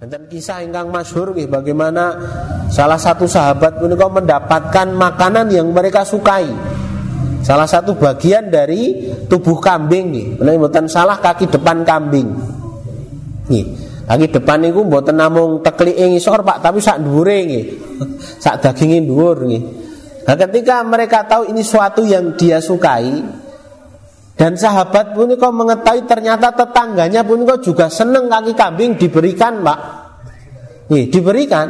Dan kisah ingkang masyhur nggih bagaimana salah satu sahabat punika mendapatkan makanan yang mereka sukai. Salah satu bagian dari tubuh kambing nih, salah kaki depan kambing. Nih, kaki depan niku mboten namung teklike ngisor Pak, tapi sak dhuwure nggih. sak daginge dhuwur nggih. Nah, ketika mereka tahu ini suatu yang dia sukai, dan sahabat pun kok mengetahui ternyata tetangganya pun kok juga seneng kaki kambing diberikan, Pak. Nih, diberikan.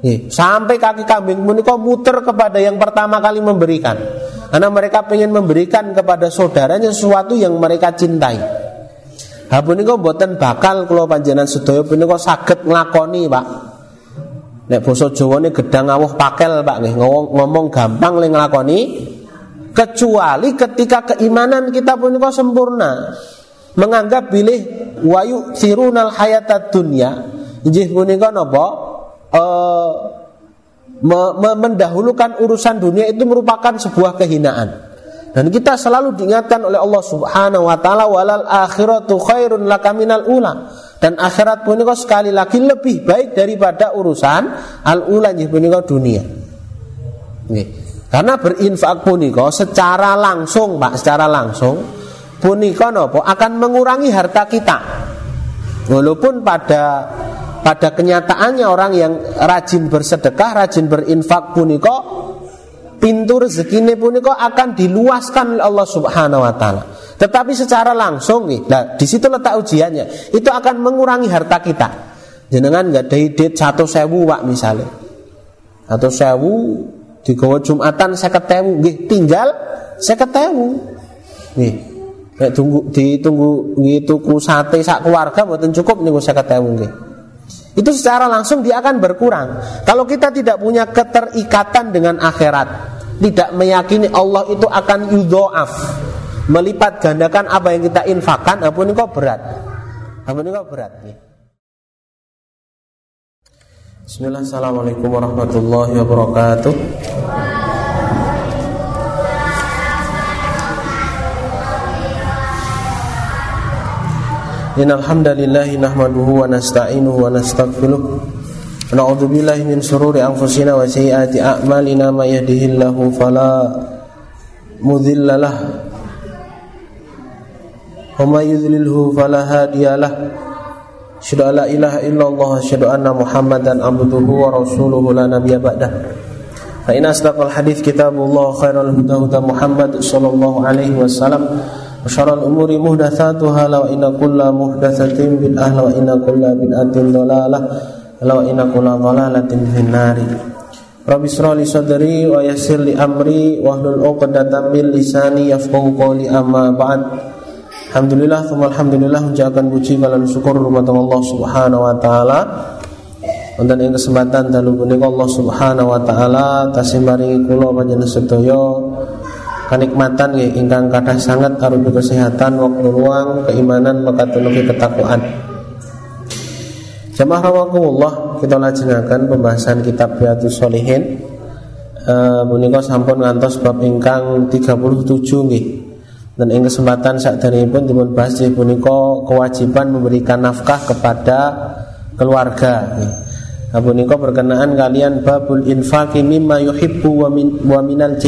Nih, sampai kaki kambing pun kok muter kepada yang pertama kali memberikan. Karena mereka ingin memberikan kepada saudaranya sesuatu yang mereka cintai. Ha punika mboten bakal kula panjenengan sedaya punika saged nglakoni, Pak. Nek basa Jawane gedang awuh pakel, Pak nggih. Ngomong, gampang le nglakoni, kecuali ketika keimanan kita pun kok sempurna. Menganggap bilih wayu sirunal hayatat dunia injih punika napa? E, me, mendahulukan urusan dunia itu merupakan sebuah kehinaan. Dan kita selalu diingatkan oleh Allah Subhanahu wa taala walal akhiratu khairun lakaminal ula. Dan akhirat punika sekali lagi lebih baik daripada urusan al ula injih punika dunia. Nih. Karena berinfak puniko secara langsung, Pak, secara langsung puniko nopo akan mengurangi harta kita. Walaupun pada pada kenyataannya orang yang rajin bersedekah, rajin berinfak puniko pintu rezeki puniko akan diluaskan oleh Allah Subhanahu wa taala. Tetapi secara langsung nih, nah, di situ letak ujiannya. Itu akan mengurangi harta kita. Jenengan nggak ada ide satu sewu pak misalnya, atau sewu digawa Jumatan saya ketemu nggih tinggal saya ketemu nih Nek tunggu ditunggu tuku sate sak keluarga mboten cukup niku saya ketemu nggih. Itu secara langsung dia akan berkurang. Kalau kita tidak punya keterikatan dengan akhirat, tidak meyakini Allah itu akan yudhoaf, melipat gandakan apa yang kita infakkan, ampun kok berat. Ampun kok berat. Nih. Bismillah, Assalamualaikum warahmatullahi wabarakatuh. Innal hamdalillah nahmaduhu wa nasta'inuhu wa nastaghfiruh wa na'udzu billahi min shururi anfusina wa sayyiati a'malina may yahdihillahu fala mudilla lahu wa may yudlilhu fala hadiyalah Asyhadu an la ilaha illallah asyhadu anna Muhammadan abduhu wa rasuluhu la nabiyya kitabullah khairul huda huda Muhammad sallallahu alaihi wasallam wa syarrul umuri muhdatsatuha wa inna kulla muhdatsatin bid'ah wa inna kulla bid'atin dhalalah wa inna kulla dhalalatin finnari. Rabbi israh li sadri wa yassir li amri wa hlul 'uqdatam min lisani yafqahu qawli amma ba'd. Alhamdulillah, alhamdulillah menjaga puji kalian syukur rumah Allah Subhanahu wa taala. Wonten ing kesempatan dalu punika Allah Subhanahu wa taala tasih maringi kula panjenengan sedaya kenikmatan nggih ingkang kathah sangat arupi kesehatan, waktu luang, keimanan, mekatunuki ketakwaan. Jamaah rawakumullah kita lajengaken pembahasan kitab Riyadhus Shalihin. Uh, menika sampun ngantos bab ingkang 37 nggih dan ing kesempatan saat pun dipun bahas puniko kewajiban memberikan nafkah kepada keluarga. Nah, puniko berkenaan kalian babul infaki mimma yuhibbu wa, min, wa minal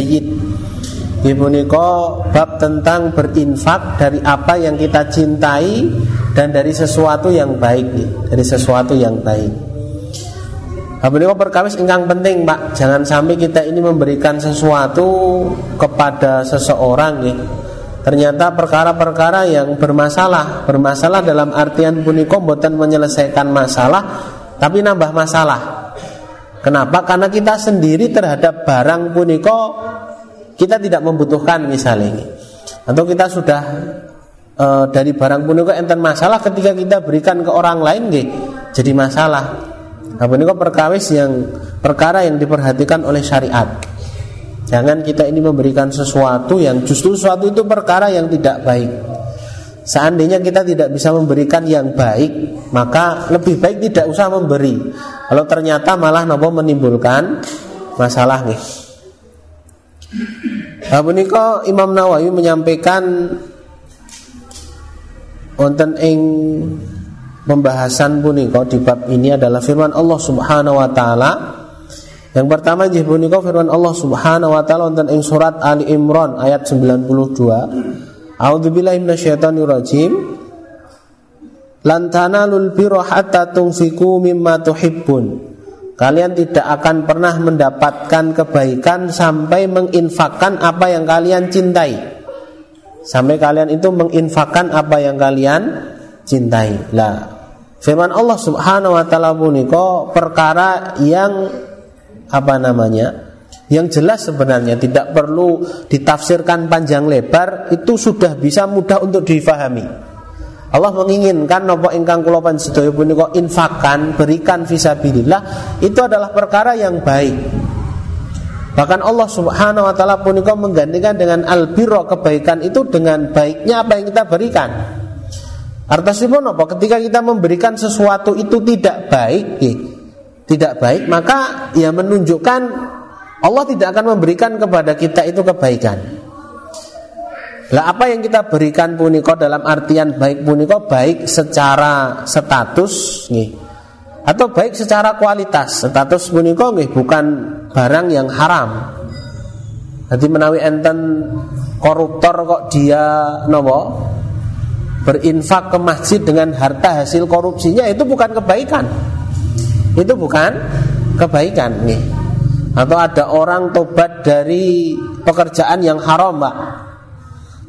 puniko bab tentang berinfak dari apa yang kita cintai dan dari sesuatu yang baik, dari sesuatu yang baik. Nah, puniko perkawis ingkang penting, Pak. Jangan sampai kita ini memberikan sesuatu kepada seseorang, nih ternyata perkara-perkara yang bermasalah bermasalah dalam artian puniko boten menyelesaikan masalah tapi nambah masalah. Kenapa? Karena kita sendiri terhadap barang puniko kita tidak membutuhkan misalnya atau kita sudah e, dari barang puniko enten masalah ketika kita berikan ke orang lain gak, jadi masalah. Nah puniko perkawis yang perkara yang diperhatikan oleh syariat Jangan kita ini memberikan sesuatu yang justru sesuatu itu perkara yang tidak baik. Seandainya kita tidak bisa memberikan yang baik, maka lebih baik tidak usah memberi. Kalau ternyata malah nopo menimbulkan masalah nih. Nah, kok Imam Nawawi menyampaikan wonten ing pembahasan punika di bab ini adalah firman Allah Subhanahu wa taala. Yang pertama inggih punika firman Allah Subhanahu wa taala wonten ing surat Ali Imran ayat 92. A'udzubillahi minasyaitonirrajim. Lan tanalul birra hatta tunfiqu mimma tuhibbun. Kalian tidak akan pernah mendapatkan kebaikan sampai menginfakkan apa yang kalian cintai. Sampai kalian itu menginfakkan apa yang kalian cintai. Lah, Firman Allah Subhanahu wa taala punika perkara yang apa namanya? Yang jelas sebenarnya tidak perlu ditafsirkan panjang lebar, itu sudah bisa mudah untuk difahami. Allah menginginkan nopo ingkang kula panjenengan punika infakan, berikan fisabilillah, itu adalah perkara yang baik. Bahkan Allah Subhanahu wa taala punika menggantikan dengan albiro kebaikan itu dengan baiknya apa yang kita berikan. Artinya apa? Ketika kita memberikan sesuatu itu tidak baik, ya, tidak baik, maka ya menunjukkan Allah tidak akan memberikan kepada kita itu kebaikan. Lah apa yang kita berikan puniko dalam artian baik puniko baik secara status, nih, atau baik secara kualitas. Status puniko nih bukan barang yang haram. Jadi menawi enten koruptor kok dia nopo berinfak ke masjid dengan harta hasil korupsinya itu bukan kebaikan. Itu bukan kebaikan nih. Atau ada orang tobat dari pekerjaan yang haram, Pak.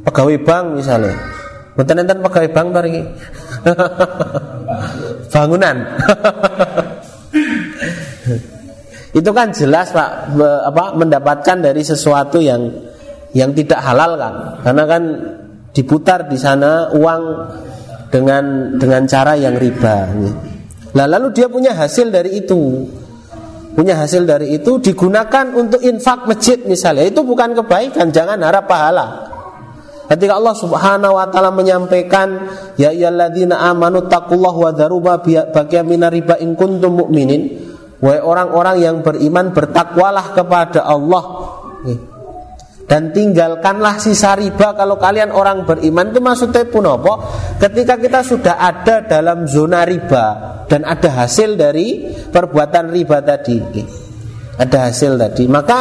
Pegawai bank misalnya. Mboten enten pegawai bank bar. Bangunan. itu kan jelas Pak apa mendapatkan dari sesuatu yang yang tidak halal kan. Karena kan diputar di sana uang dengan dengan cara yang riba. Nah, lalu dia punya hasil dari itu. Punya hasil dari itu digunakan untuk infak masjid misalnya. Itu bukan kebaikan, jangan harap pahala. Ketika Allah Subhanahu wa taala menyampaikan ya ayyalladzina amanu taqullaha wa dharu ma baqiya riba in kuntum mu'minin. Wahai orang-orang yang beriman bertakwalah kepada Allah dan tinggalkanlah sisa riba kalau kalian orang beriman itu maksudnya pun apa? Ketika kita sudah ada dalam zona riba dan ada hasil dari perbuatan riba tadi, ada hasil tadi, maka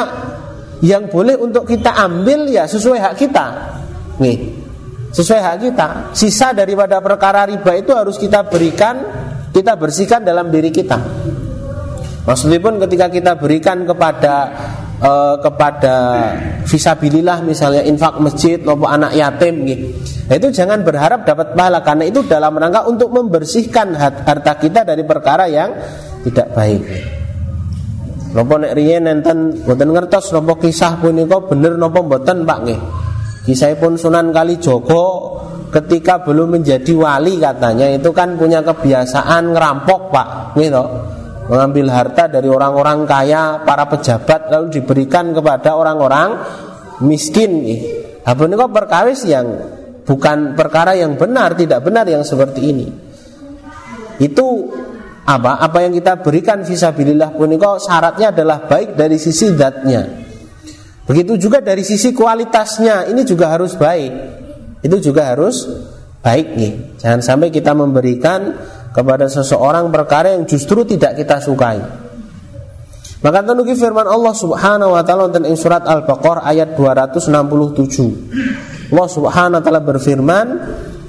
yang boleh untuk kita ambil ya sesuai hak kita, nih, sesuai hak kita. Sisa daripada perkara riba itu harus kita berikan, kita bersihkan dalam diri kita. Maksudnya pun ketika kita berikan kepada uh, kepada visabilillah misalnya infak masjid maupun anak yatim gitu. Nah, itu jangan berharap dapat pahala karena itu dalam rangka untuk membersihkan harta kita dari perkara yang tidak baik. Nopo nek riyen nenten mboten ngertos nopo kisah punika bener nopo mboten Pak nggih. Kisahipun Sunan Kalijogo ketika belum menjadi wali katanya itu kan punya kebiasaan ngerampok Pak, gitu mengambil harta dari orang-orang kaya, para pejabat lalu diberikan kepada orang-orang miskin. Apa ini kok perkawis yang bukan perkara yang benar, tidak benar yang seperti ini. Itu apa? Apa yang kita berikan visabilillah kok syaratnya adalah baik dari sisi zatnya. Begitu juga dari sisi kualitasnya, ini juga harus baik. Itu juga harus baik nih. Jangan sampai kita memberikan kepada seseorang perkara yang justru tidak kita sukai. Maka tenuki firman Allah Subhanahu wa taala tentang surat Al-Baqarah ayat 267. Allah Subhanahu wa taala berfirman,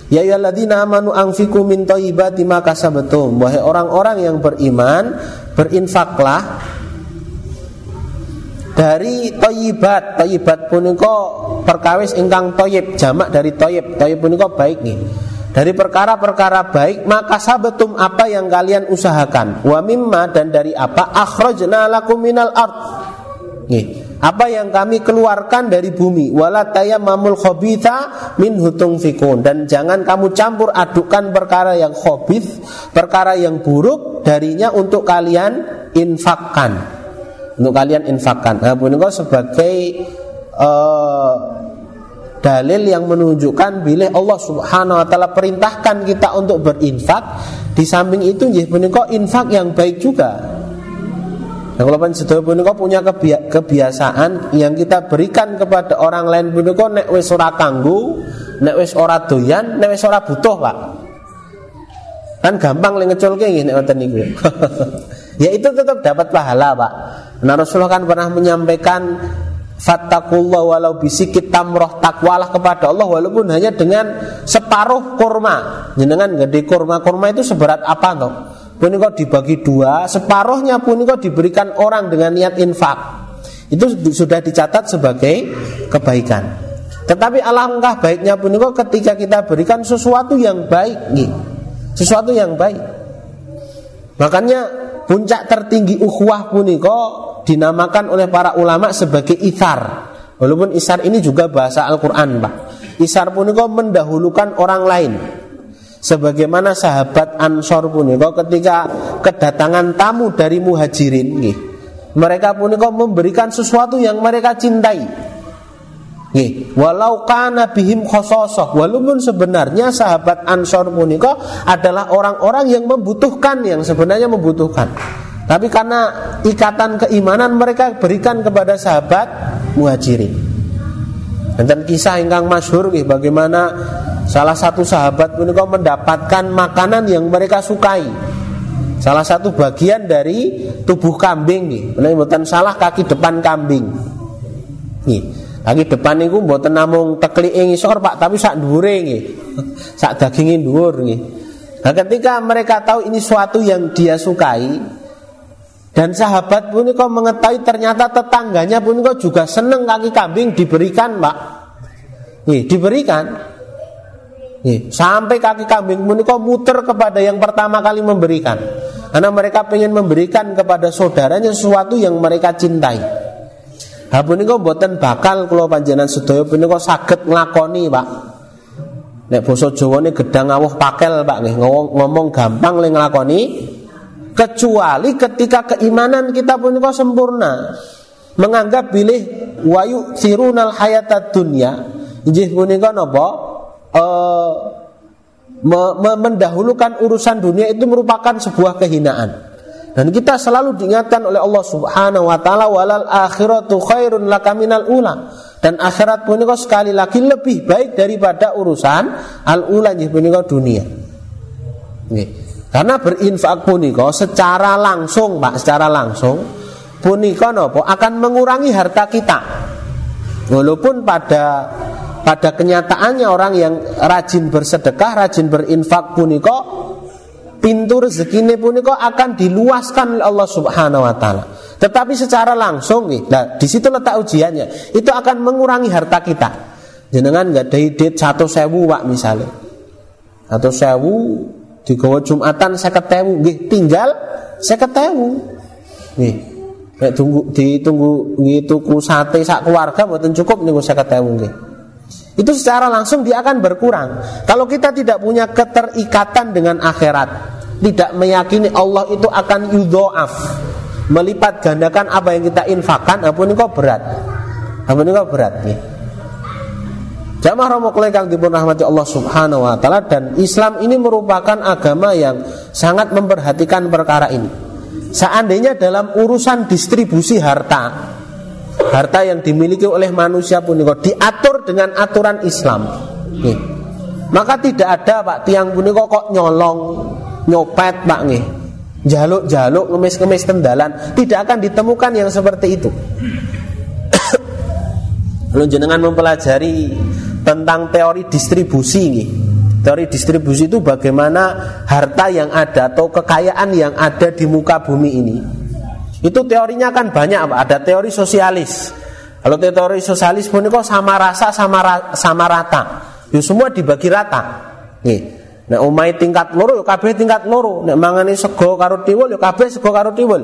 Ya ayyuhalladzina amanu anfiqu min thayyibati ma kasabtum. Wahai orang-orang yang beriman, berinfaklah dari toyibat toyibat punika perkawis ingkang toyib jamak dari toyib toyib punika baik nih dari perkara-perkara baik maka sabetum apa yang kalian usahakan. Wa mimma dan dari apa? Akhrajna lakum minal ard. Nih apa yang kami keluarkan dari bumi. Wala tayammamul khabitha min hutung fikun dan jangan kamu campur adukkan perkara yang khabith perkara yang buruk darinya untuk kalian infakkan. Untuk kalian infakkan. Nah sebagai uh, dalil yang menunjukkan bila Allah Subhanahu wa taala perintahkan kita untuk berinfak di samping itu nggih punika infak yang baik juga. Nah, kalau sedaya punika punya kebiasaan yang kita berikan kepada orang lain punika nek wis ora kanggo, nek wis ora doyan, nek wis ora butuh, Pak. Kan gampang le ngeculke nggih nek ngoten niku. ya itu tetap dapat pahala, Pak. Nah Rasulullah kan pernah menyampaikan Fattakullah walau bisikit tamroh takwalah kepada Allah walaupun hanya dengan separuh kurma. Jenengan gede kurma kurma itu seberat apa toh? Punika dibagi dua, separuhnya punika diberikan orang dengan niat infak. Itu sudah dicatat sebagai kebaikan. Tetapi alangkah baiknya punika ketika kita berikan sesuatu yang baik, nih. sesuatu yang baik. Makanya puncak tertinggi ukhuwah punika dinamakan oleh para ulama sebagai ithar. Walaupun isar ini juga bahasa Al-Quran, Pak. Isar punika mendahulukan orang lain. Sebagaimana sahabat Ansor punika ketika kedatangan tamu dari muhajirin, nih, mereka punika memberikan sesuatu yang mereka cintai. Nih, walau kana bihim khososoh Walaupun sebenarnya sahabat Ansor punika adalah orang-orang yang membutuhkan Yang sebenarnya membutuhkan tapi karena ikatan keimanan mereka berikan kepada sahabat muhajirin. Dan kisah ingkang masyhur bagaimana salah satu sahabat menika mendapatkan makanan yang mereka sukai. Salah satu bagian dari tubuh kambing nih, salah kaki depan kambing. Nih, kaki depan niku mboten namung teklike ngisor Pak, tapi sak dhuwure nggih. sak daginge dhuwur nggih. Nah, ketika mereka tahu ini suatu yang dia sukai, dan sahabat pun kau mengetahui ternyata tetangganya pun kau juga seneng kaki kambing diberikan, Pak. Nih, diberikan. Nih, sampai kaki kambing pun kau muter kepada yang pertama kali memberikan. Karena mereka ingin memberikan kepada saudaranya sesuatu yang mereka cintai. Ha kau buatan bakal kalau panjenengan sedaya kau sakit nglakoni, Pak. Nek basa Jawane gedang awuh pakel, Pak nggih. Ngomong, ngomong gampang le nglakoni, kecuali ketika keimanan kita pun kok sempurna. Menganggap bilih wayu sirunal hayata dunya. Injih punika napa? E, me, mendahulukan urusan dunia itu merupakan sebuah kehinaan dan kita selalu diingatkan oleh Allah Subhanahu wa taala walal akhiratu khairun lakaminal ula dan akhirat punika sekali lagi lebih baik daripada urusan al ula nggih dunia. Nggih. Karena berinfak punika secara langsung, Pak, secara langsung punika nopo akan mengurangi harta kita. Walaupun pada pada kenyataannya orang yang rajin bersedekah, rajin berinfak punika pintu rezeki punika akan diluaskan oleh Allah Subhanahu wa taala. Tetapi secara langsung nih, nah di situ letak ujiannya. Itu akan mengurangi harta kita. Jenengan nggak ada ide satu sewu pak misalnya, atau sewu digawa Jumatan saya ketemu nggih tinggal saya ketemu nek tunggu ditunggu nggih tuku sate sak keluarga mboten cukup niku saya ketemu nggih itu secara langsung dia akan berkurang. Kalau kita tidak punya keterikatan dengan akhirat tidak meyakini Allah itu akan yudhoaf melipat gandakan apa yang kita infakkan ini kok berat? Ini kok berat nih? Jamaah Romokleng kang dipun Allah Subhanahu wa taala dan Islam ini merupakan agama yang sangat memperhatikan perkara ini. Seandainya dalam urusan distribusi harta, harta yang dimiliki oleh manusia pun diatur dengan aturan Islam. Nih. Maka tidak ada Pak tiang punika kok nyolong, nyopet Pak nih. Jaluk-jaluk ngemis-ngemis tendalan tidak akan ditemukan yang seperti itu. Lalu jenengan mempelajari tentang teori distribusi ini. Teori distribusi itu bagaimana harta yang ada atau kekayaan yang ada di muka bumi ini. Itu teorinya kan banyak, ada teori sosialis. Kalau teori sosialis pun kok sama rasa sama ra, sama rata. Itu semua dibagi rata. Nih. Nek umai tingkat loro, kabeh tingkat loro. Nek mangane sego karo tiwul, ya kabeh sego karo tiwul.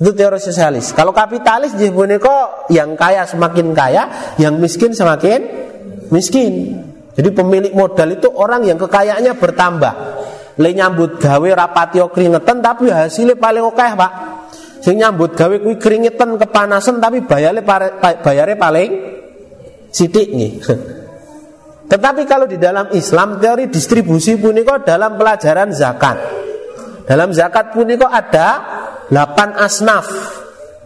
Itu teori sosialis. Kalau kapitalis jadi boneka yang kaya semakin kaya, yang miskin semakin miskin. Jadi pemilik modal itu orang yang kekayaannya bertambah. Le nyambut gawe rapatio keringetan tapi hasilnya paling oke Pak. Sing nyambut gawe kuwi keringetan kepanasan tapi bayarnya bayarnya paling sidik nih. Tetapi kalau di dalam Islam teori distribusi puniko dalam pelajaran zakat. Dalam zakat puniko ada 8 asnaf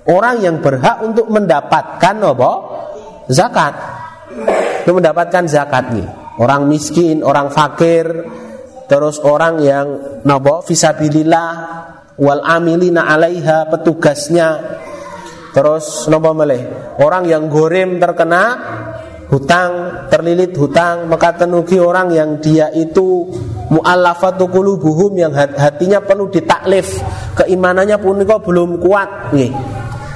orang yang berhak untuk mendapatkan apa? zakat. Untuk mendapatkan zakat nih. Orang miskin, orang fakir, terus orang yang nopo visabilillah wal amilina alaiha petugasnya. Terus nopo meleh orang yang gorem terkena hutang terlilit hutang. Maka tenugi orang yang dia itu muallafatu qulubuhum yang hatinya penuh ditaklif. Keimanannya pun kok belum kuat. Nih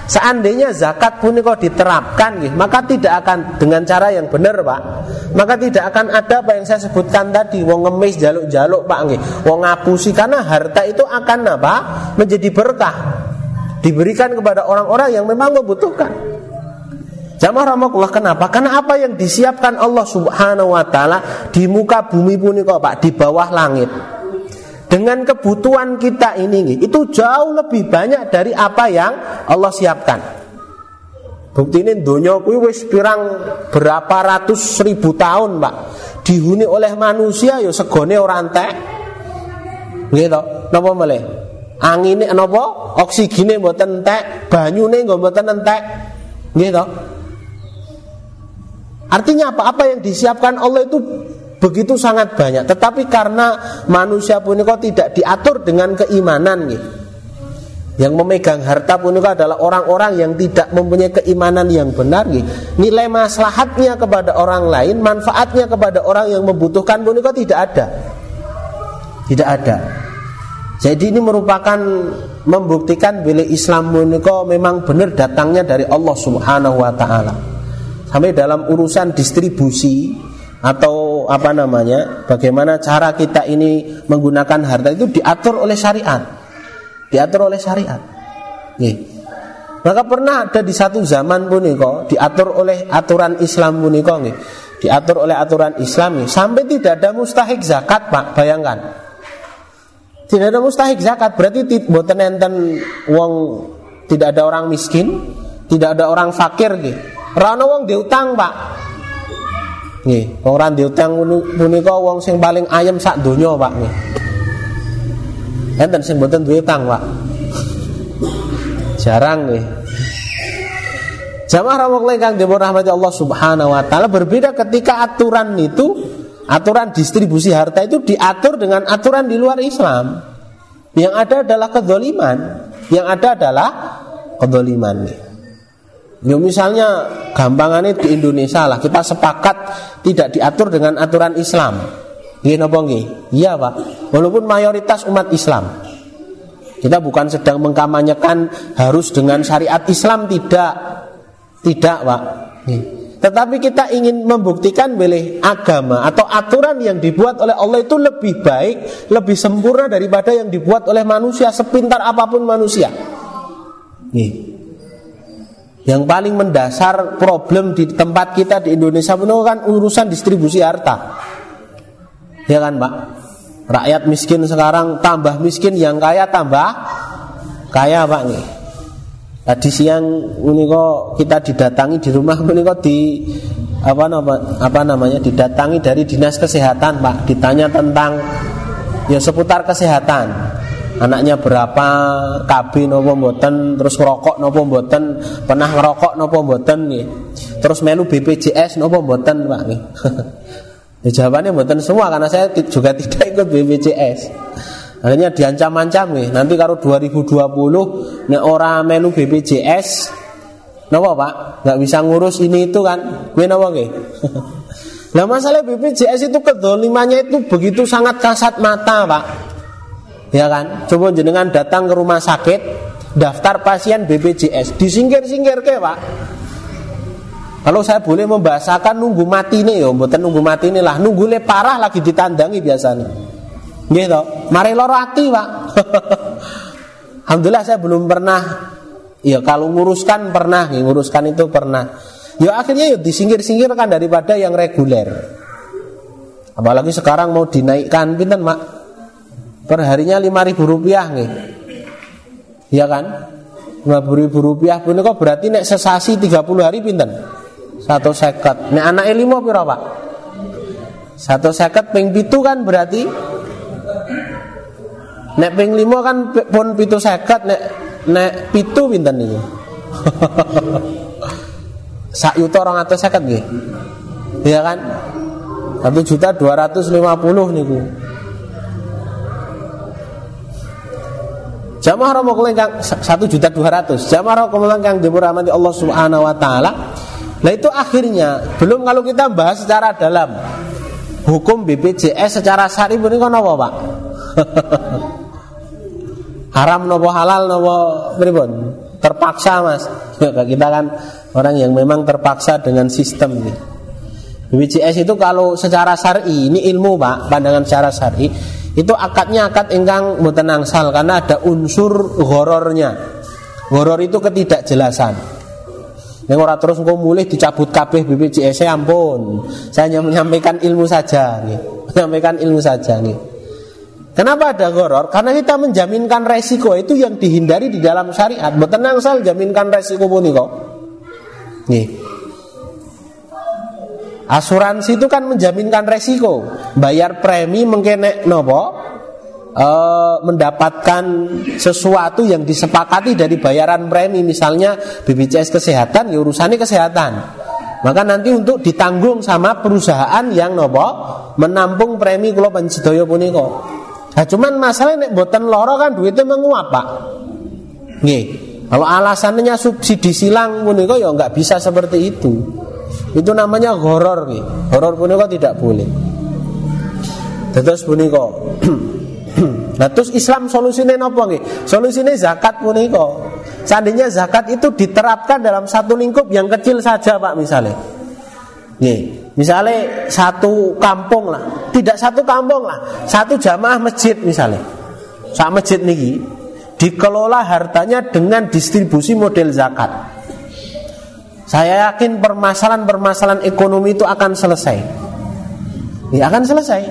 Seandainya zakat pun kok diterapkan maka tidak akan dengan cara yang benar, Pak. Maka tidak akan ada apa yang saya sebutkan tadi, wong ngemis jaluk-jaluk, Pak nggih. Wong ngapusi karena harta itu akan apa? menjadi berkah. Diberikan kepada orang-orang yang memang membutuhkan. Jamaah rahmatullah kenapa? Karena apa yang disiapkan Allah Subhanahu wa taala di muka bumi pun kok Pak, di bawah langit dengan kebutuhan kita ini itu jauh lebih banyak dari apa yang Allah siapkan. Bukti ini dunia kuwi wis pirang berapa ratus ribu tahun, Pak. Dihuni oleh manusia ya segone ora entek. Gitu. Napa meleh? Angine napa? Oksigene mboten entek, banyune nggak mboten entek. Gitu. Artinya apa? Apa yang disiapkan Allah itu begitu sangat banyak. Tetapi karena manusia punika tidak diatur dengan keimanan nih yang memegang harta punika adalah orang-orang yang tidak mempunyai keimanan yang benar nih. nilai maslahatnya kepada orang lain manfaatnya kepada orang yang membutuhkan punika tidak ada. Tidak ada. Jadi ini merupakan membuktikan bila Islam punika memang benar datangnya dari Allah Subhanahu wa taala. Sampai dalam urusan distribusi atau apa namanya bagaimana cara kita ini menggunakan harta itu diatur oleh syariat. Diatur oleh syariat. Nih. maka pernah ada di satu zaman pun kok diatur oleh aturan Islam pun nih diatur oleh aturan Islam nih sampai tidak ada mustahik zakat pak. Bayangkan. Tidak ada mustahik zakat berarti buatan enten uang tidak ada orang miskin tidak ada orang fakir nih rano wong diutang pak Nggih, wong ra diutang punika wong sing paling ayem sak donya, Pak nggih. Enten sing mboten duwe utang, Pak. Jarang nggih. Jamaah rahmatullah kang dirahmati Allah Subhanahu wa taala berbeda ketika aturan itu aturan distribusi harta itu diatur dengan aturan di luar Islam. Yang ada adalah kedoliman, yang ada adalah kedoliman. Nih. Ya misalnya gampangannya di Indonesia lah kita sepakat tidak diatur dengan aturan Islam. Iya Iya, Pak. Walaupun mayoritas umat Islam. Kita bukan sedang mengkampanyekan harus dengan syariat Islam tidak. Tidak, Pak. Tetapi kita ingin membuktikan boleh agama atau aturan yang dibuat oleh Allah itu lebih baik, lebih sempurna daripada yang dibuat oleh manusia sepintar apa pun manusia. Nih. Yang paling mendasar problem di tempat kita di Indonesia pun kan urusan distribusi harta. Ya kan, Pak? Rakyat miskin sekarang tambah miskin, yang kaya tambah kaya, Pak nih. Tadi siang ini kok kita didatangi di rumah ini kok di apa nama apa namanya didatangi dari dinas kesehatan, Pak. Ditanya tentang ya seputar kesehatan anaknya berapa? KB nopo mboten? Terus ngerokok nopo mboten? Pernah ngerokok nopo mboten? Nih terus melu BPJS nopo mboten Pak? Nih ya, jawabannya mboten semua karena saya juga tidak ikut BPJS akhirnya diancam-ancam nih nanti kalau 2020 nih orang melu BPJS nopo Pak? Nggak bisa ngurus ini itu kan? Gue nopo nih Nah masalah BPJS itu kedolimannya itu begitu sangat kasat mata Pak Ya kan? Coba jenengan datang ke rumah sakit, daftar pasien BPJS, disingkir-singkir ke Pak. Kalau saya boleh membahasakan nunggu mati nih ya, mboten nunggu mati nih lah, nunggu le parah lagi ditandangi biasanya. Gitu. Mari loro hati, Pak. Alhamdulillah saya belum pernah Ya kalau nguruskan pernah, nguruskan itu pernah. Ya akhirnya ya disingkir-singkirkan daripada yang reguler. Apalagi sekarang mau dinaikkan pinten, Mak? Perharinya lima ribu rupiah nih ya kan? lima ribu rupiah. Pun kok berarti nek sesasi 30 hari pinten? Satu seket. Nek anak lima pira pak? Satu seket ping pitu kan berarti? Nek ping lima kan pun pitu seket nek nek pitu pinten nih sak yuta orang atau seket nih ya kan? Satu juta dua ratus lima puluh nih Jamaah romo kang satu juta dua ratus. Jamaah romo kang dimurahmati Allah Subhanahu Wa Taala. Nah itu akhirnya belum kalau kita bahas secara dalam hukum BPJS secara syari ini kan apa pak? Haram nopo halal nopo pripun? Terpaksa mas. kita kan orang yang memang terpaksa dengan sistem ini. BPJS itu kalau secara syari ini ilmu pak pandangan secara syari itu akadnya akad ingkang mboten angsal karena ada unsur horornya. Horor itu ketidakjelasan. Yang orang terus engkau mulai dicabut kabeh BPJS saya ampun. Saya hanya menyampaikan ilmu saja nih. Menyampaikan ilmu saja nih. Kenapa ada horor? Karena kita menjaminkan resiko itu yang dihindari di dalam syariat. Betul angsal jaminkan resiko puniko. Nih. Asuransi itu kan menjaminkan resiko. Bayar premi mengkenek nopo e, mendapatkan sesuatu yang disepakati dari bayaran premi misalnya BPJS kesehatan ya urusannya kesehatan. Maka nanti untuk ditanggung sama perusahaan yang nopo menampung premi kalau panjidoyo puniko. Nah cuman masalahnya nek boten loro kan duitnya menguap pak. Nih, kalau alasannya subsidi silang puniko ya nggak bisa seperti itu. Itu namanya horor nih. Horor punika tidak boleh. Terus punika. nah terus Islam solusinya apa nih? Solusinya zakat punika. Seandainya zakat itu diterapkan dalam satu lingkup yang kecil saja Pak misalnya. Nih, misalnya satu kampung lah, tidak satu kampung lah, satu jamaah masjid misalnya. Saat masjid nih dikelola hartanya dengan distribusi model zakat. Saya yakin permasalahan-permasalahan ekonomi itu akan selesai. Ya akan selesai.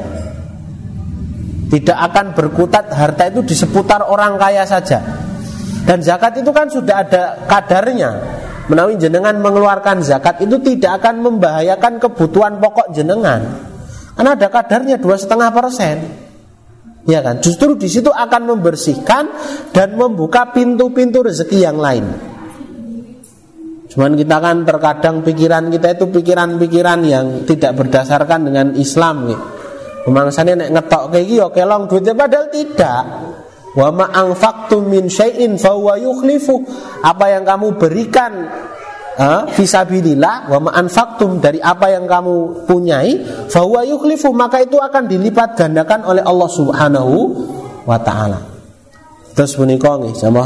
Tidak akan berkutat harta itu di seputar orang kaya saja. Dan zakat itu kan sudah ada kadarnya. Menawi jenengan mengeluarkan zakat itu tidak akan membahayakan kebutuhan pokok jenengan. Karena ada kadarnya dua setengah persen. Ya kan, justru di situ akan membersihkan dan membuka pintu-pintu rezeki yang lain. Cuman kita kan terkadang pikiran kita itu pikiran-pikiran yang tidak berdasarkan dengan Islam gitu. Pemangsane nek ngetok kayak gitu oke long duitnya padahal tidak. Wa ma anfaqtum min syai'in huwa yukhlifu. Apa yang kamu berikan uh, fisabilillah wa ma anfaqtum dari apa yang kamu punyai huwa yukhlifu maka itu akan dilipat gandakan oleh Allah Subhanahu wa taala. Terus menikah nih sama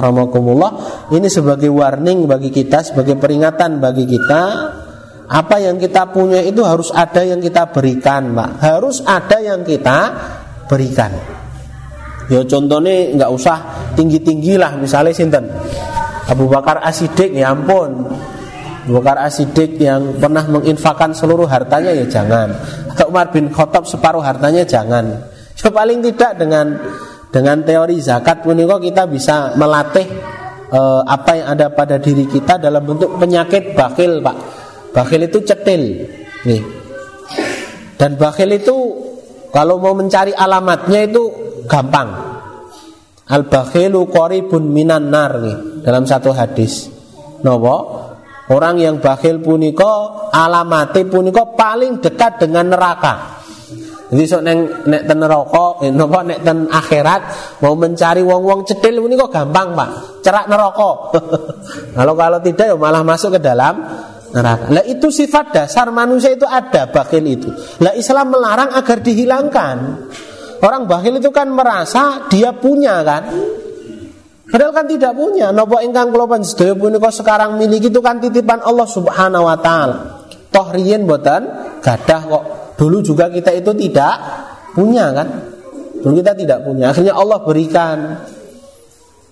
ini sebagai warning bagi kita, sebagai peringatan bagi kita apa yang kita punya itu harus ada yang kita berikan, Pak. Harus ada yang kita berikan. Ya contohnya nggak usah tinggi-tinggi lah misalnya sinten Abu Bakar Asidik ya ampun Abu Bakar Asidik yang pernah menginfakkan seluruh hartanya ya jangan Atau Umar bin Khattab separuh hartanya jangan Ya paling tidak dengan dengan teori zakat puniko kita bisa melatih eh, apa yang ada pada diri kita dalam bentuk penyakit bakil, Pak. Bakil itu cetil. Nih. Dan bakil itu kalau mau mencari alamatnya itu gampang. Al bakhilu qaribun minan nar nih dalam satu hadis. Nopo? Orang yang bakhil puniko alamate puniko paling dekat dengan neraka. Jadi sok neng nek ten neraka, eh, napa nek ten akhirat mau mencari wong-wong cetil ini kok gampang, Pak. Cerak neraka. kalau kalau tidak ya malah masuk ke dalam neraka. Lah itu sifat dasar manusia itu ada bakhil itu. Lah Islam melarang agar dihilangkan. Orang bakhil itu kan merasa dia punya kan. Padahal kan tidak punya. Nopo ingkang kula panjenengan punika sekarang miliki itu kan titipan Allah Subhanahu wa taala. Toh riyen boten gadah kok Dulu juga kita itu tidak punya kan? Dulu kita tidak punya. Akhirnya Allah berikan.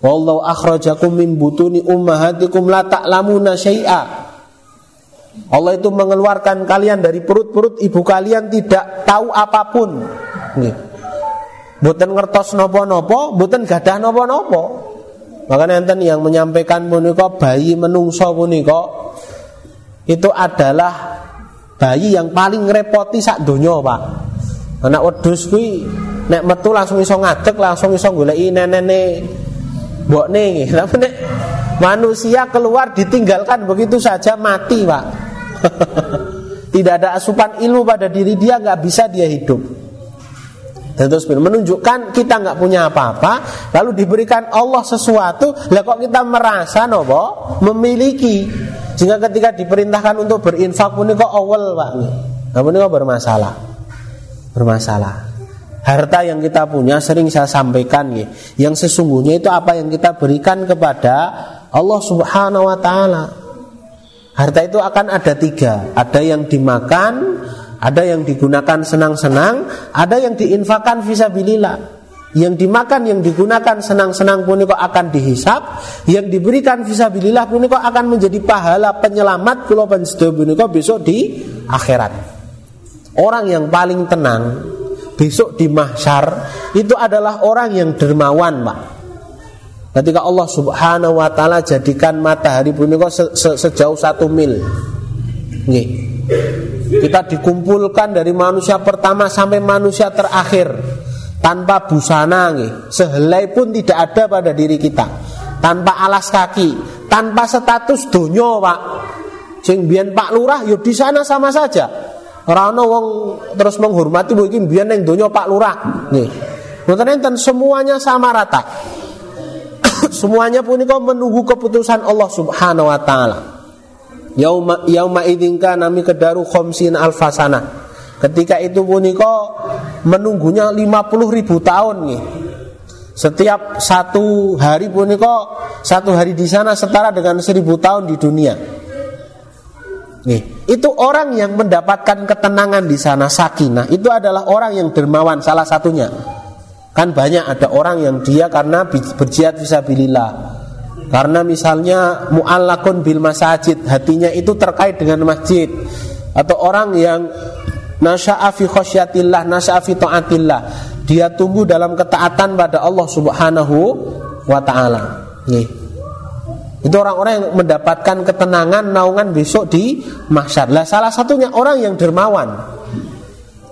Wallahu akhrajakum min butuni ummahatikum la ta'lamuna syai'a. Allah itu mengeluarkan kalian dari perut-perut ibu kalian tidak tahu apa pun. Nggih. Boten ngertos nopo-nopo, boten gadah nopo-nopo. Maka nanti yang menyampaikan punika bayi menungso punika itu adalah bayi yang paling ngerepoti sak donya, Pak. Anak wedhus kuwi nek metu langsung iso ngadeg, langsung iso goleki nenene mbokne. Tapi nek manusia keluar ditinggalkan begitu saja mati, Pak. Tidak ada asupan ilmu pada diri dia nggak bisa dia hidup. Terus menunjukkan kita nggak punya apa-apa, lalu diberikan Allah sesuatu, lah kok kita merasa nopo memiliki. Sehingga ketika diperintahkan untuk berinfak pun kok awal pak, ini kok bermasalah, bermasalah. Harta yang kita punya sering saya sampaikan ya, yang sesungguhnya itu apa yang kita berikan kepada Allah Subhanahu Wa Taala. Harta itu akan ada tiga, ada yang dimakan, ada yang digunakan senang-senang, ada yang diinfakan visabilillah. Yang dimakan, yang digunakan senang-senang pun kok akan dihisap, yang diberikan visabilillah pun kok akan menjadi pahala penyelamat kula kok besok di akhirat. Orang yang paling tenang besok di mahsyar itu adalah orang yang dermawan, Pak. Ketika Allah Subhanahu wa taala jadikan matahari punika se -se sejauh satu mil. Nggih. Kita dikumpulkan dari manusia pertama sampai manusia terakhir tanpa busana nih. Sehelai pun tidak ada pada diri kita. Tanpa alas kaki, tanpa status donyo, Pak. Sing Pak Lurah yo ya di sana sama saja. Ora wong terus menghormati bu iki biyen ning donya Pak Lurah. Nih. Mboten semuanya sama rata. semuanya pun menunggu keputusan Allah Subhanahu wa taala. Yauma yauma nami kedaru khomsin alfasana. Ketika itu puniko menunggunya 50 ribu tahun nih. Setiap satu hari puniko satu hari di sana setara dengan seribu tahun di dunia. Nih, itu orang yang mendapatkan ketenangan di sana sakinah itu adalah orang yang dermawan salah satunya. Kan banyak ada orang yang dia karena berjihad visabilillah karena misalnya mu'allakun bil masajid, hatinya itu terkait dengan masjid. Atau orang yang nasya'a fi khosyatillah, nasya'a fi ta'atillah. Dia tunggu dalam ketaatan pada Allah Subhanahu wa taala. Itu orang-orang yang mendapatkan ketenangan naungan besok di mahsyar. Lah salah satunya orang yang dermawan.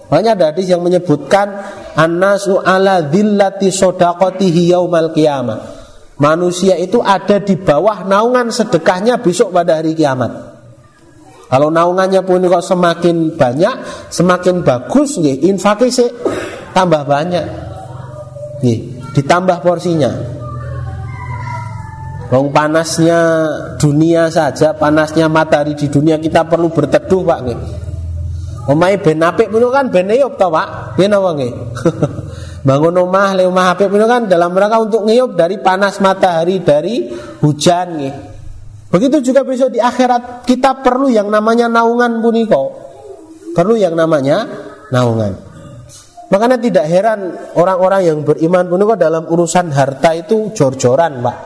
Banyak hadis yang menyebutkan annasu ala dhillati sodaqatihi yaumal qiyamah Manusia itu ada di bawah naungan sedekahnya besok pada hari kiamat. Kalau naungannya pun kok semakin banyak, semakin bagus, infaknya sih tambah banyak, nih, ditambah porsinya. Wong panasnya dunia saja, panasnya matahari di dunia kita perlu berteduh pak nih. Omai ben apik kan ben tau pak, ben apa nih? Bangun rumah, le rumah HP itu kan dalam rangka untuk ngiyup dari panas matahari, dari hujan nih. Begitu juga besok di akhirat kita perlu yang namanya naungan puniko. Perlu yang namanya naungan. Makanya tidak heran orang-orang yang beriman puniko dalam urusan harta itu jor-joran, Pak.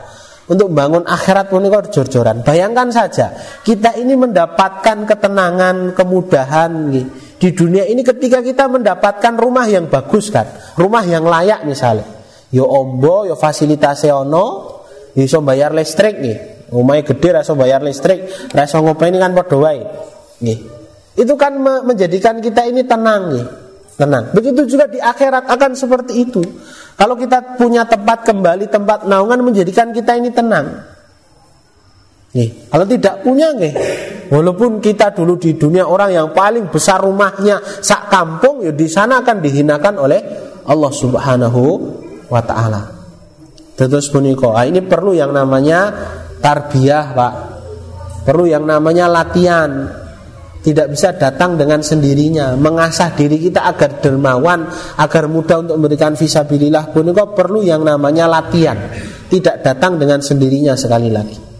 Untuk bangun akhirat puniko jor-joran. Bayangkan saja, kita ini mendapatkan ketenangan, kemudahan, nih di dunia ini ketika kita mendapatkan rumah yang bagus kan, rumah yang layak misalnya, yo ombo, yo fasilitasnya ono, iso bayar listrik nih, rumahnya gede rasa bayar listrik, rasa ini kan berdoa nih. Itu kan menjadikan kita ini tenang nih, tenang. Begitu juga di akhirat akan seperti itu. Kalau kita punya tempat kembali, tempat naungan menjadikan kita ini tenang. Nih, kalau tidak punya nih, walaupun kita dulu di dunia orang yang paling besar rumahnya sak kampung, ya di sana akan dihinakan oleh Allah Subhanahu wa taala. Terus puniko, ah, ini perlu yang namanya tarbiyah, Pak. Perlu yang namanya latihan. Tidak bisa datang dengan sendirinya, mengasah diri kita agar dermawan, agar mudah untuk memberikan visabilillah puniko perlu yang namanya latihan. Tidak datang dengan sendirinya sekali lagi.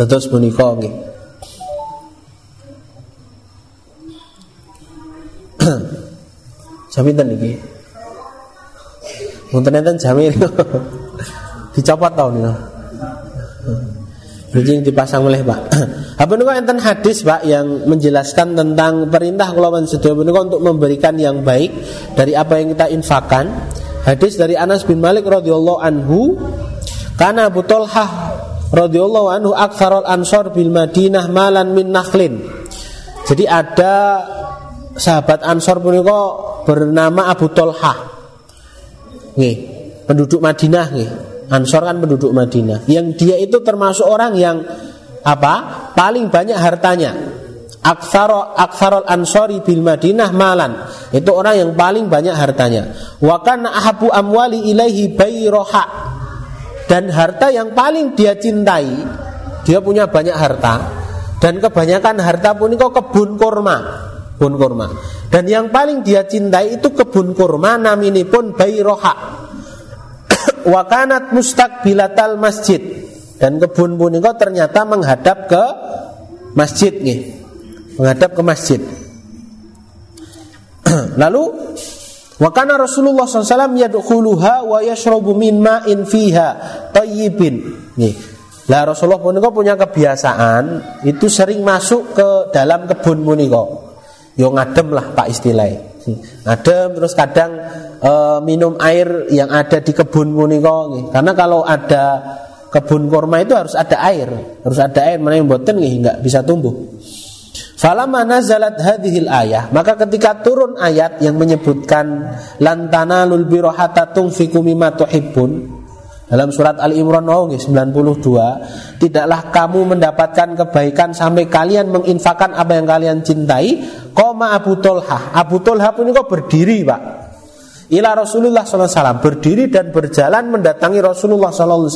Terus punika nggih. Jam pinten iki? Wonten enten jam Dicopot tahun ini. Bridging dipasang oleh Pak. Apa niku enten hadis Pak yang menjelaskan tentang perintah kula sedaya menika untuk memberikan yang baik dari apa yang kita infakkan. Hadis dari Anas bin Malik radhiyallahu anhu karena Abu Talhah radhiyallahu anhu aktsarul ansor bil Madinah malan min nakhlin. Jadi ada sahabat Ansor punika bernama Abu Tolhah. Nih, penduduk Madinah nih. Ansor kan penduduk Madinah. Yang dia itu termasuk orang yang apa? Paling banyak hartanya. Aksaro aksarol ansori bil Madinah malan itu orang yang paling banyak hartanya. Wakan ahabu amwali ilaihi bayroha dan harta yang paling dia cintai dia punya banyak harta. Dan kebanyakan harta pun itu kebun kurma. Kebun kurma. Dan yang paling dia cintai itu kebun kurma namini pun bayroha wakanat bilatal masjid. Dan kebun pun itu ternyata menghadap ke masjid nih menghadap ke masjid. Lalu Wakana Rasulullah SAW yadkhuluha wa yashrabu min ma'in fiha tayyibin. Nih. Lah Rasulullah pun punya kebiasaan itu sering masuk ke dalam kebun punika. Yo ngadem lah Pak istilahnya. Ngadem terus kadang e, minum air yang ada di kebun punika Karena kalau ada kebun kurma itu harus ada air, harus ada air mana yang boten nih nggak bisa tumbuh. Falamma nazalat hadhil ayah. Maka ketika turun ayat yang menyebutkan Lantana lul birohata tungfiku dalam surat Al-Imran oh, 92 Tidaklah kamu mendapatkan kebaikan Sampai kalian menginfakan apa yang kalian cintai. Koma Abu Tolha Abu Tolha pun kok berdiri pak ila Rasulullah SAW berdiri dan berjalan mendatangi Rasulullah SAW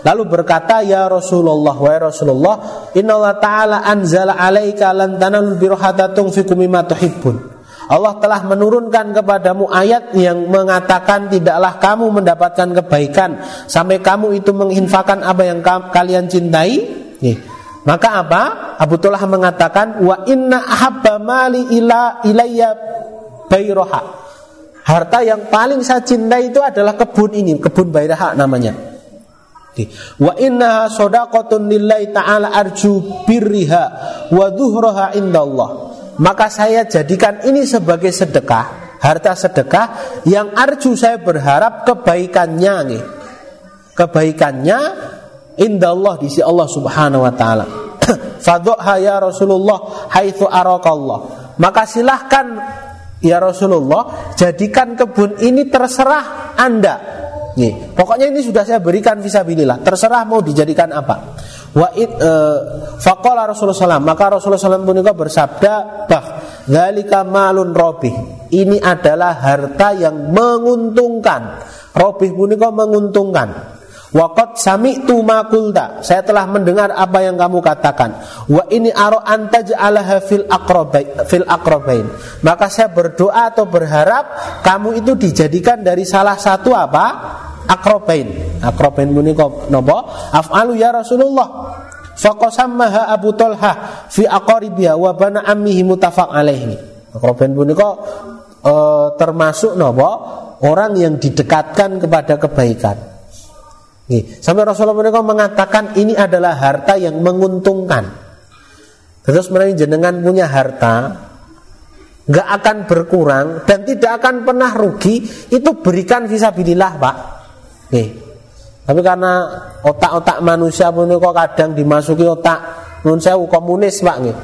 lalu berkata ya Rasulullah wa Rasulullah Inna Allah Taala anzala alaika lan tanalul birrohata tunfiqu mimma tuhibbun Allah telah menurunkan kepadamu ayat yang mengatakan tidaklah kamu mendapatkan kebaikan sampai kamu itu menginfakan apa yang kalian cintai. Nih. Maka apa? Abu Tulah mengatakan wa inna ahabba mali ila ilayya bayroha. Harta yang paling saya cintai itu adalah kebun ini, kebun Bairaha namanya. Wa inna sodakotun lillahi ta'ala arju birriha wa dhuhraha indallah. Maka saya jadikan ini sebagai sedekah, harta sedekah yang arju saya berharap kebaikannya nih. Kebaikannya indallah di sisi Allah Subhanahu wa taala. Fadhuha ya Rasulullah haitsu arakallah. Maka silahkan Ya Rasulullah, jadikan kebun ini terserah Anda. Nih, pokoknya ini sudah saya berikan visabilillah. Terserah mau dijadikan apa. Wa it uh, faqala Rasulullah SAW, maka Rasulullah SAW pun bersabda, "Bah, dzalika malun robih." Ini adalah harta yang menguntungkan. Robih punika menguntungkan. Wakot sami tu makulta. Saya telah mendengar apa yang kamu katakan. Wa ini aro antaj alaha fil akrobain, fil akrobain. Maka saya berdoa atau berharap kamu itu dijadikan dari salah satu apa? Akrobain. Akrobain kok nopo? Af'alu ya Rasulullah. Fakosammaha Abu Tolha fi akoribiya wa bana mutafak alaihi. Akrobain kok uh, termasuk nopo? Orang yang didekatkan kepada kebaikan. Sampai Rasulullah mereka mengatakan ini adalah harta yang menguntungkan. Terus mereka jenengan punya harta, nggak akan berkurang dan tidak akan pernah rugi. Itu berikan visabilillah pak. Nih. Tapi karena otak-otak manusia kok kadang dimasuki otak sewu komunis pak nih.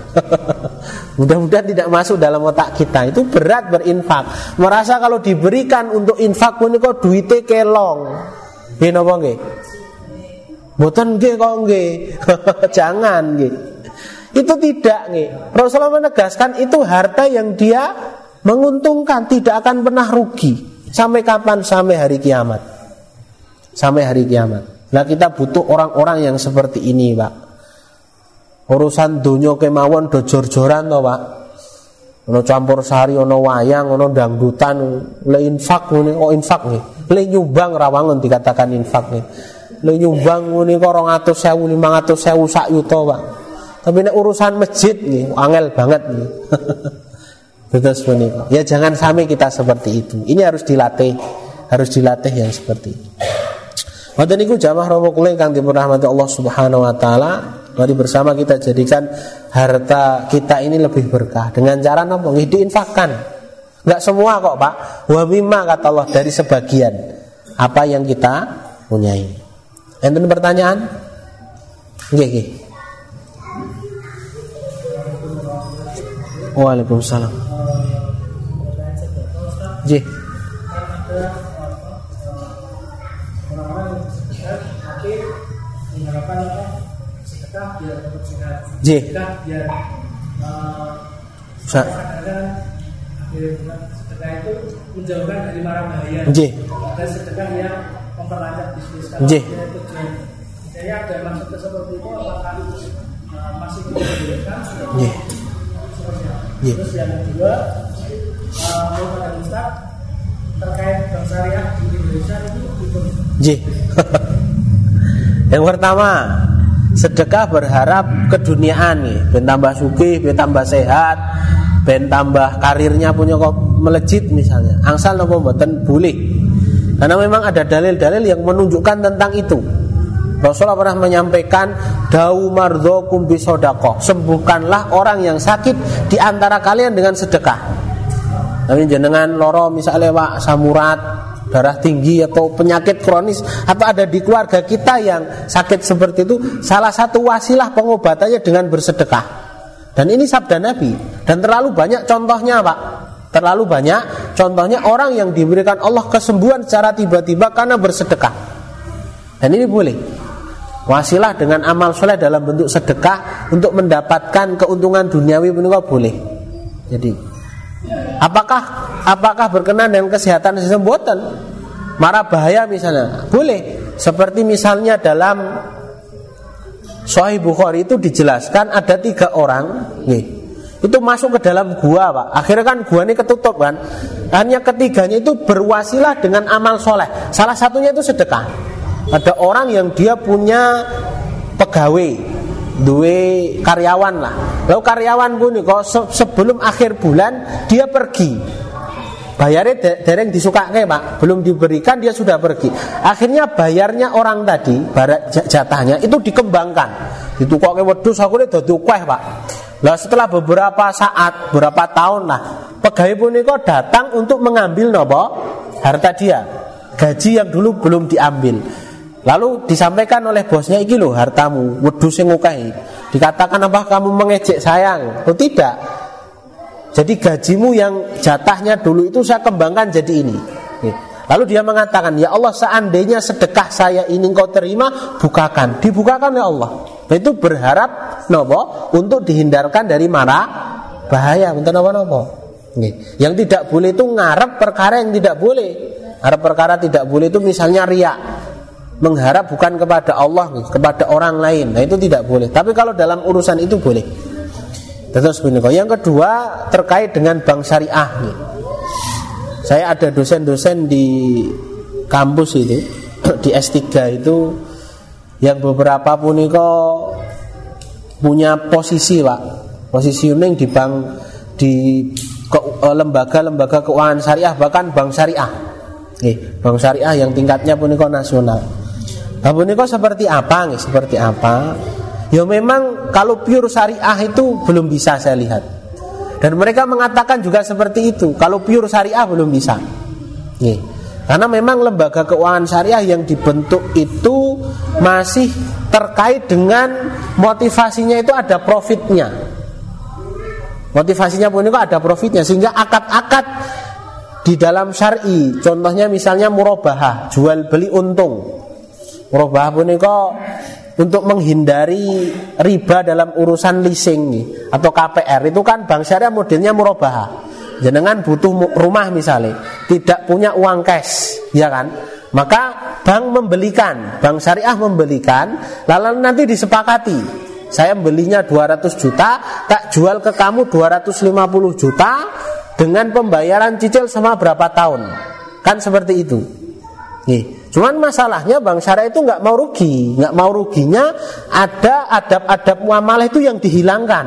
Mudah-mudahan tidak masuk dalam otak kita. Itu berat berinfak. Merasa kalau diberikan untuk infak kok duitnya kelong. Nggih napa nggih? Mboten nggih kok nggih. Jangan nggih. Itu tidak nggih. Rasulullah menegaskan itu harta yang dia menguntungkan, tidak akan pernah rugi. Sampai kapan? Sampai hari kiamat. Sampai hari kiamat. Nah kita butuh orang-orang yang seperti ini, Pak. Urusan dunia kemawon do jor-joran toh, Pak. Ono campur sari, ono wayang, ono dangdutan, le infak ngene, oh infak nih. Le nyumbang rawangun dikatakan infak nih. Le nyumbang ngene kok 200.000, 500.000 sak yuta, Pak. Tapi nek urusan masjid nih, angel banget nih. Terus menika. Ya jangan sampai kita seperti itu. Ini harus dilatih, harus dilatih yang seperti itu. Wadon niku jamaah romo kula kang dirahmati Allah Subhanahu wa taala. Mari bersama kita jadikan harta kita ini lebih berkah dengan cara apa? Diinfakkan. Enggak semua kok, Pak. Wa mimma kata Allah dari sebagian apa yang kita punyai. Enten pertanyaan? Nggih, nggih. Waalaikumsalam. Nggih. J. Sa sedekah itu menjauhkan dari mara bahaya. Dan sedekah yang memperlancar bisnis. Nggih. Jadi ada maksud seperti itu apakah masih. Nggih. Terus yang kedua, Ustaz terkait bank syariah di Indonesia itu. Nggih. Yang pertama, sedekah berharap keduniaan nih, ben tambah sugih, ben tambah sehat, ben tambah karirnya punya kok melejit misalnya. Angsal nopo mboten boleh. Karena memang ada dalil-dalil yang menunjukkan tentang itu. Rasulullah pernah menyampaikan dau mardhokum bisodakoh sembuhkanlah orang yang sakit di antara kalian dengan sedekah. Tapi jenengan loro misalnya pak samurat darah tinggi atau penyakit kronis atau ada di keluarga kita yang sakit seperti itu salah satu wasilah pengobatannya dengan bersedekah. Dan ini sabda Nabi. Dan terlalu banyak contohnya Pak. Terlalu banyak contohnya orang yang diberikan Allah kesembuhan secara tiba-tiba karena bersedekah. Dan ini boleh. Wasilah dengan amal soleh dalam bentuk sedekah untuk mendapatkan keuntungan duniawi pun boleh. Jadi Apakah apakah berkenan dengan kesehatan sesembuhan? Marah bahaya misalnya. Boleh. Seperti misalnya dalam Sahih Bukhari itu dijelaskan ada tiga orang, nih, itu masuk ke dalam gua pak. Akhirnya kan gua ini ketutup kan. Hanya ketiganya itu berwasilah dengan amal soleh. Salah satunya itu sedekah. Ada orang yang dia punya pegawai, dua karyawan lah. Lalu karyawan pun kok sebelum akhir bulan dia pergi. Bayarnya dereng disukake pak, belum diberikan dia sudah pergi. Akhirnya bayarnya orang tadi, barat jatahnya itu dikembangkan. Ditukoke wedhus aku ini dadi pak. Lah setelah beberapa saat, beberapa tahun lah, pegawai punika datang untuk mengambil nopo harta dia, gaji yang dulu belum diambil. Lalu disampaikan oleh bosnya iki loh hartamu, wedhus sing ngukahi. Dikatakan apa kamu mengejek sayang? Oh tidak. Jadi gajimu yang jatahnya dulu itu saya kembangkan jadi ini. Lalu dia mengatakan, ya Allah seandainya sedekah saya ini kau terima, bukakan. Dibukakan ya Allah. Nah, itu berharap nopo untuk dihindarkan dari marah bahaya. Untuk nopo nopo. Yang tidak boleh itu ngarep perkara yang tidak boleh. Ngarep perkara tidak boleh itu misalnya riak mengharap bukan kepada Allah kepada orang lain. Nah itu tidak boleh. Tapi kalau dalam urusan itu boleh. Terus yang kedua terkait dengan bank syariah nih. saya ada dosen-dosen di kampus itu di S3 itu yang beberapa pun punya posisi pak. Posisi uning di bank di eh, lembaga-lembaga keuangan syariah bahkan bank syariah. Nih, bank syariah yang tingkatnya pun nasional Abu Niko seperti apa nih? Seperti apa? Ya memang kalau pure syariah itu belum bisa saya lihat. Dan mereka mengatakan juga seperti itu. Kalau pure syariah belum bisa. Nih. Karena memang lembaga keuangan syariah yang dibentuk itu masih terkait dengan motivasinya itu ada profitnya. Motivasinya pun itu ada profitnya sehingga akad-akad di dalam syari, contohnya misalnya murabahah, jual beli untung. Murabah punika untuk menghindari riba dalam urusan leasing atau KPR itu kan bank syariah modelnya murabah. Jenengan butuh rumah misalnya, tidak punya uang cash, ya kan? Maka bank membelikan, bank syariah membelikan, lalu nanti disepakati. Saya belinya 200 juta, tak jual ke kamu 250 juta dengan pembayaran cicil sama berapa tahun. Kan seperti itu. Nih, Cuman masalahnya Bang Syariah itu nggak mau rugi, nggak mau ruginya ada adab-adab muamalah itu yang dihilangkan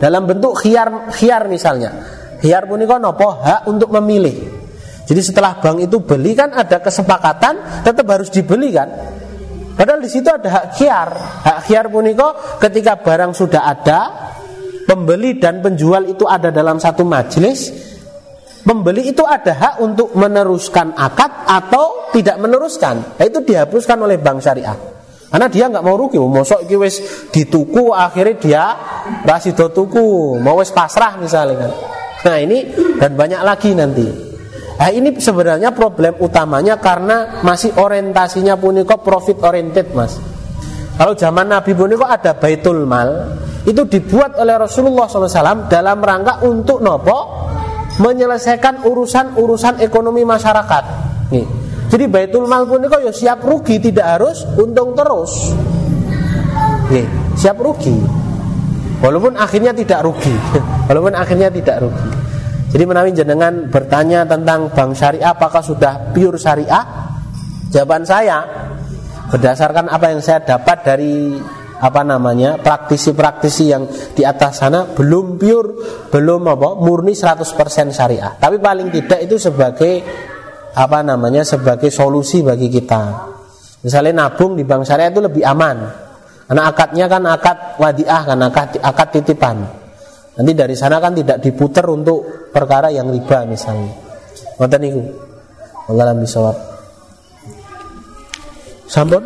dalam bentuk khiar khiar misalnya. Khiar pun itu nopo hak untuk memilih. Jadi setelah bank itu beli kan ada kesepakatan tetap harus dibeli kan. Padahal di situ ada hak khiar. Hak khiar puniko ketika barang sudah ada, pembeli dan penjual itu ada dalam satu majelis, Pembeli itu ada hak untuk meneruskan akad atau tidak meneruskan. Nah, itu dihapuskan oleh bank syariah. Karena dia nggak mau rugi, mau mosok iki wis dituku akhirnya dia rasido tuku, mau wis pasrah misalnya kan. Nah, ini dan banyak lagi nanti. Nah, ini sebenarnya problem utamanya karena masih orientasinya puniko profit oriented, Mas. Kalau zaman Nabi puniko ada baitul mal, itu dibuat oleh Rasulullah SAW dalam rangka untuk nopo menyelesaikan urusan-urusan ekonomi masyarakat. Nih. Jadi Baitul Mal pun ya siap rugi tidak harus untung terus. Nih, siap rugi. Walaupun akhirnya tidak rugi. Walaupun akhirnya tidak rugi. Jadi menawi jenengan bertanya tentang bank syariah apakah sudah pure syariah? Jawaban saya berdasarkan apa yang saya dapat dari apa namanya praktisi-praktisi yang di atas sana belum pure belum apa murni 100% syariah. Tapi paling tidak itu sebagai apa namanya sebagai solusi bagi kita. Misalnya nabung di bank syariah itu lebih aman. Karena akadnya kan akad wadiah kan akad, akad titipan. Nanti dari sana kan tidak diputer untuk perkara yang riba misalnya. Ngoten niku. Allah bisawab. Sampun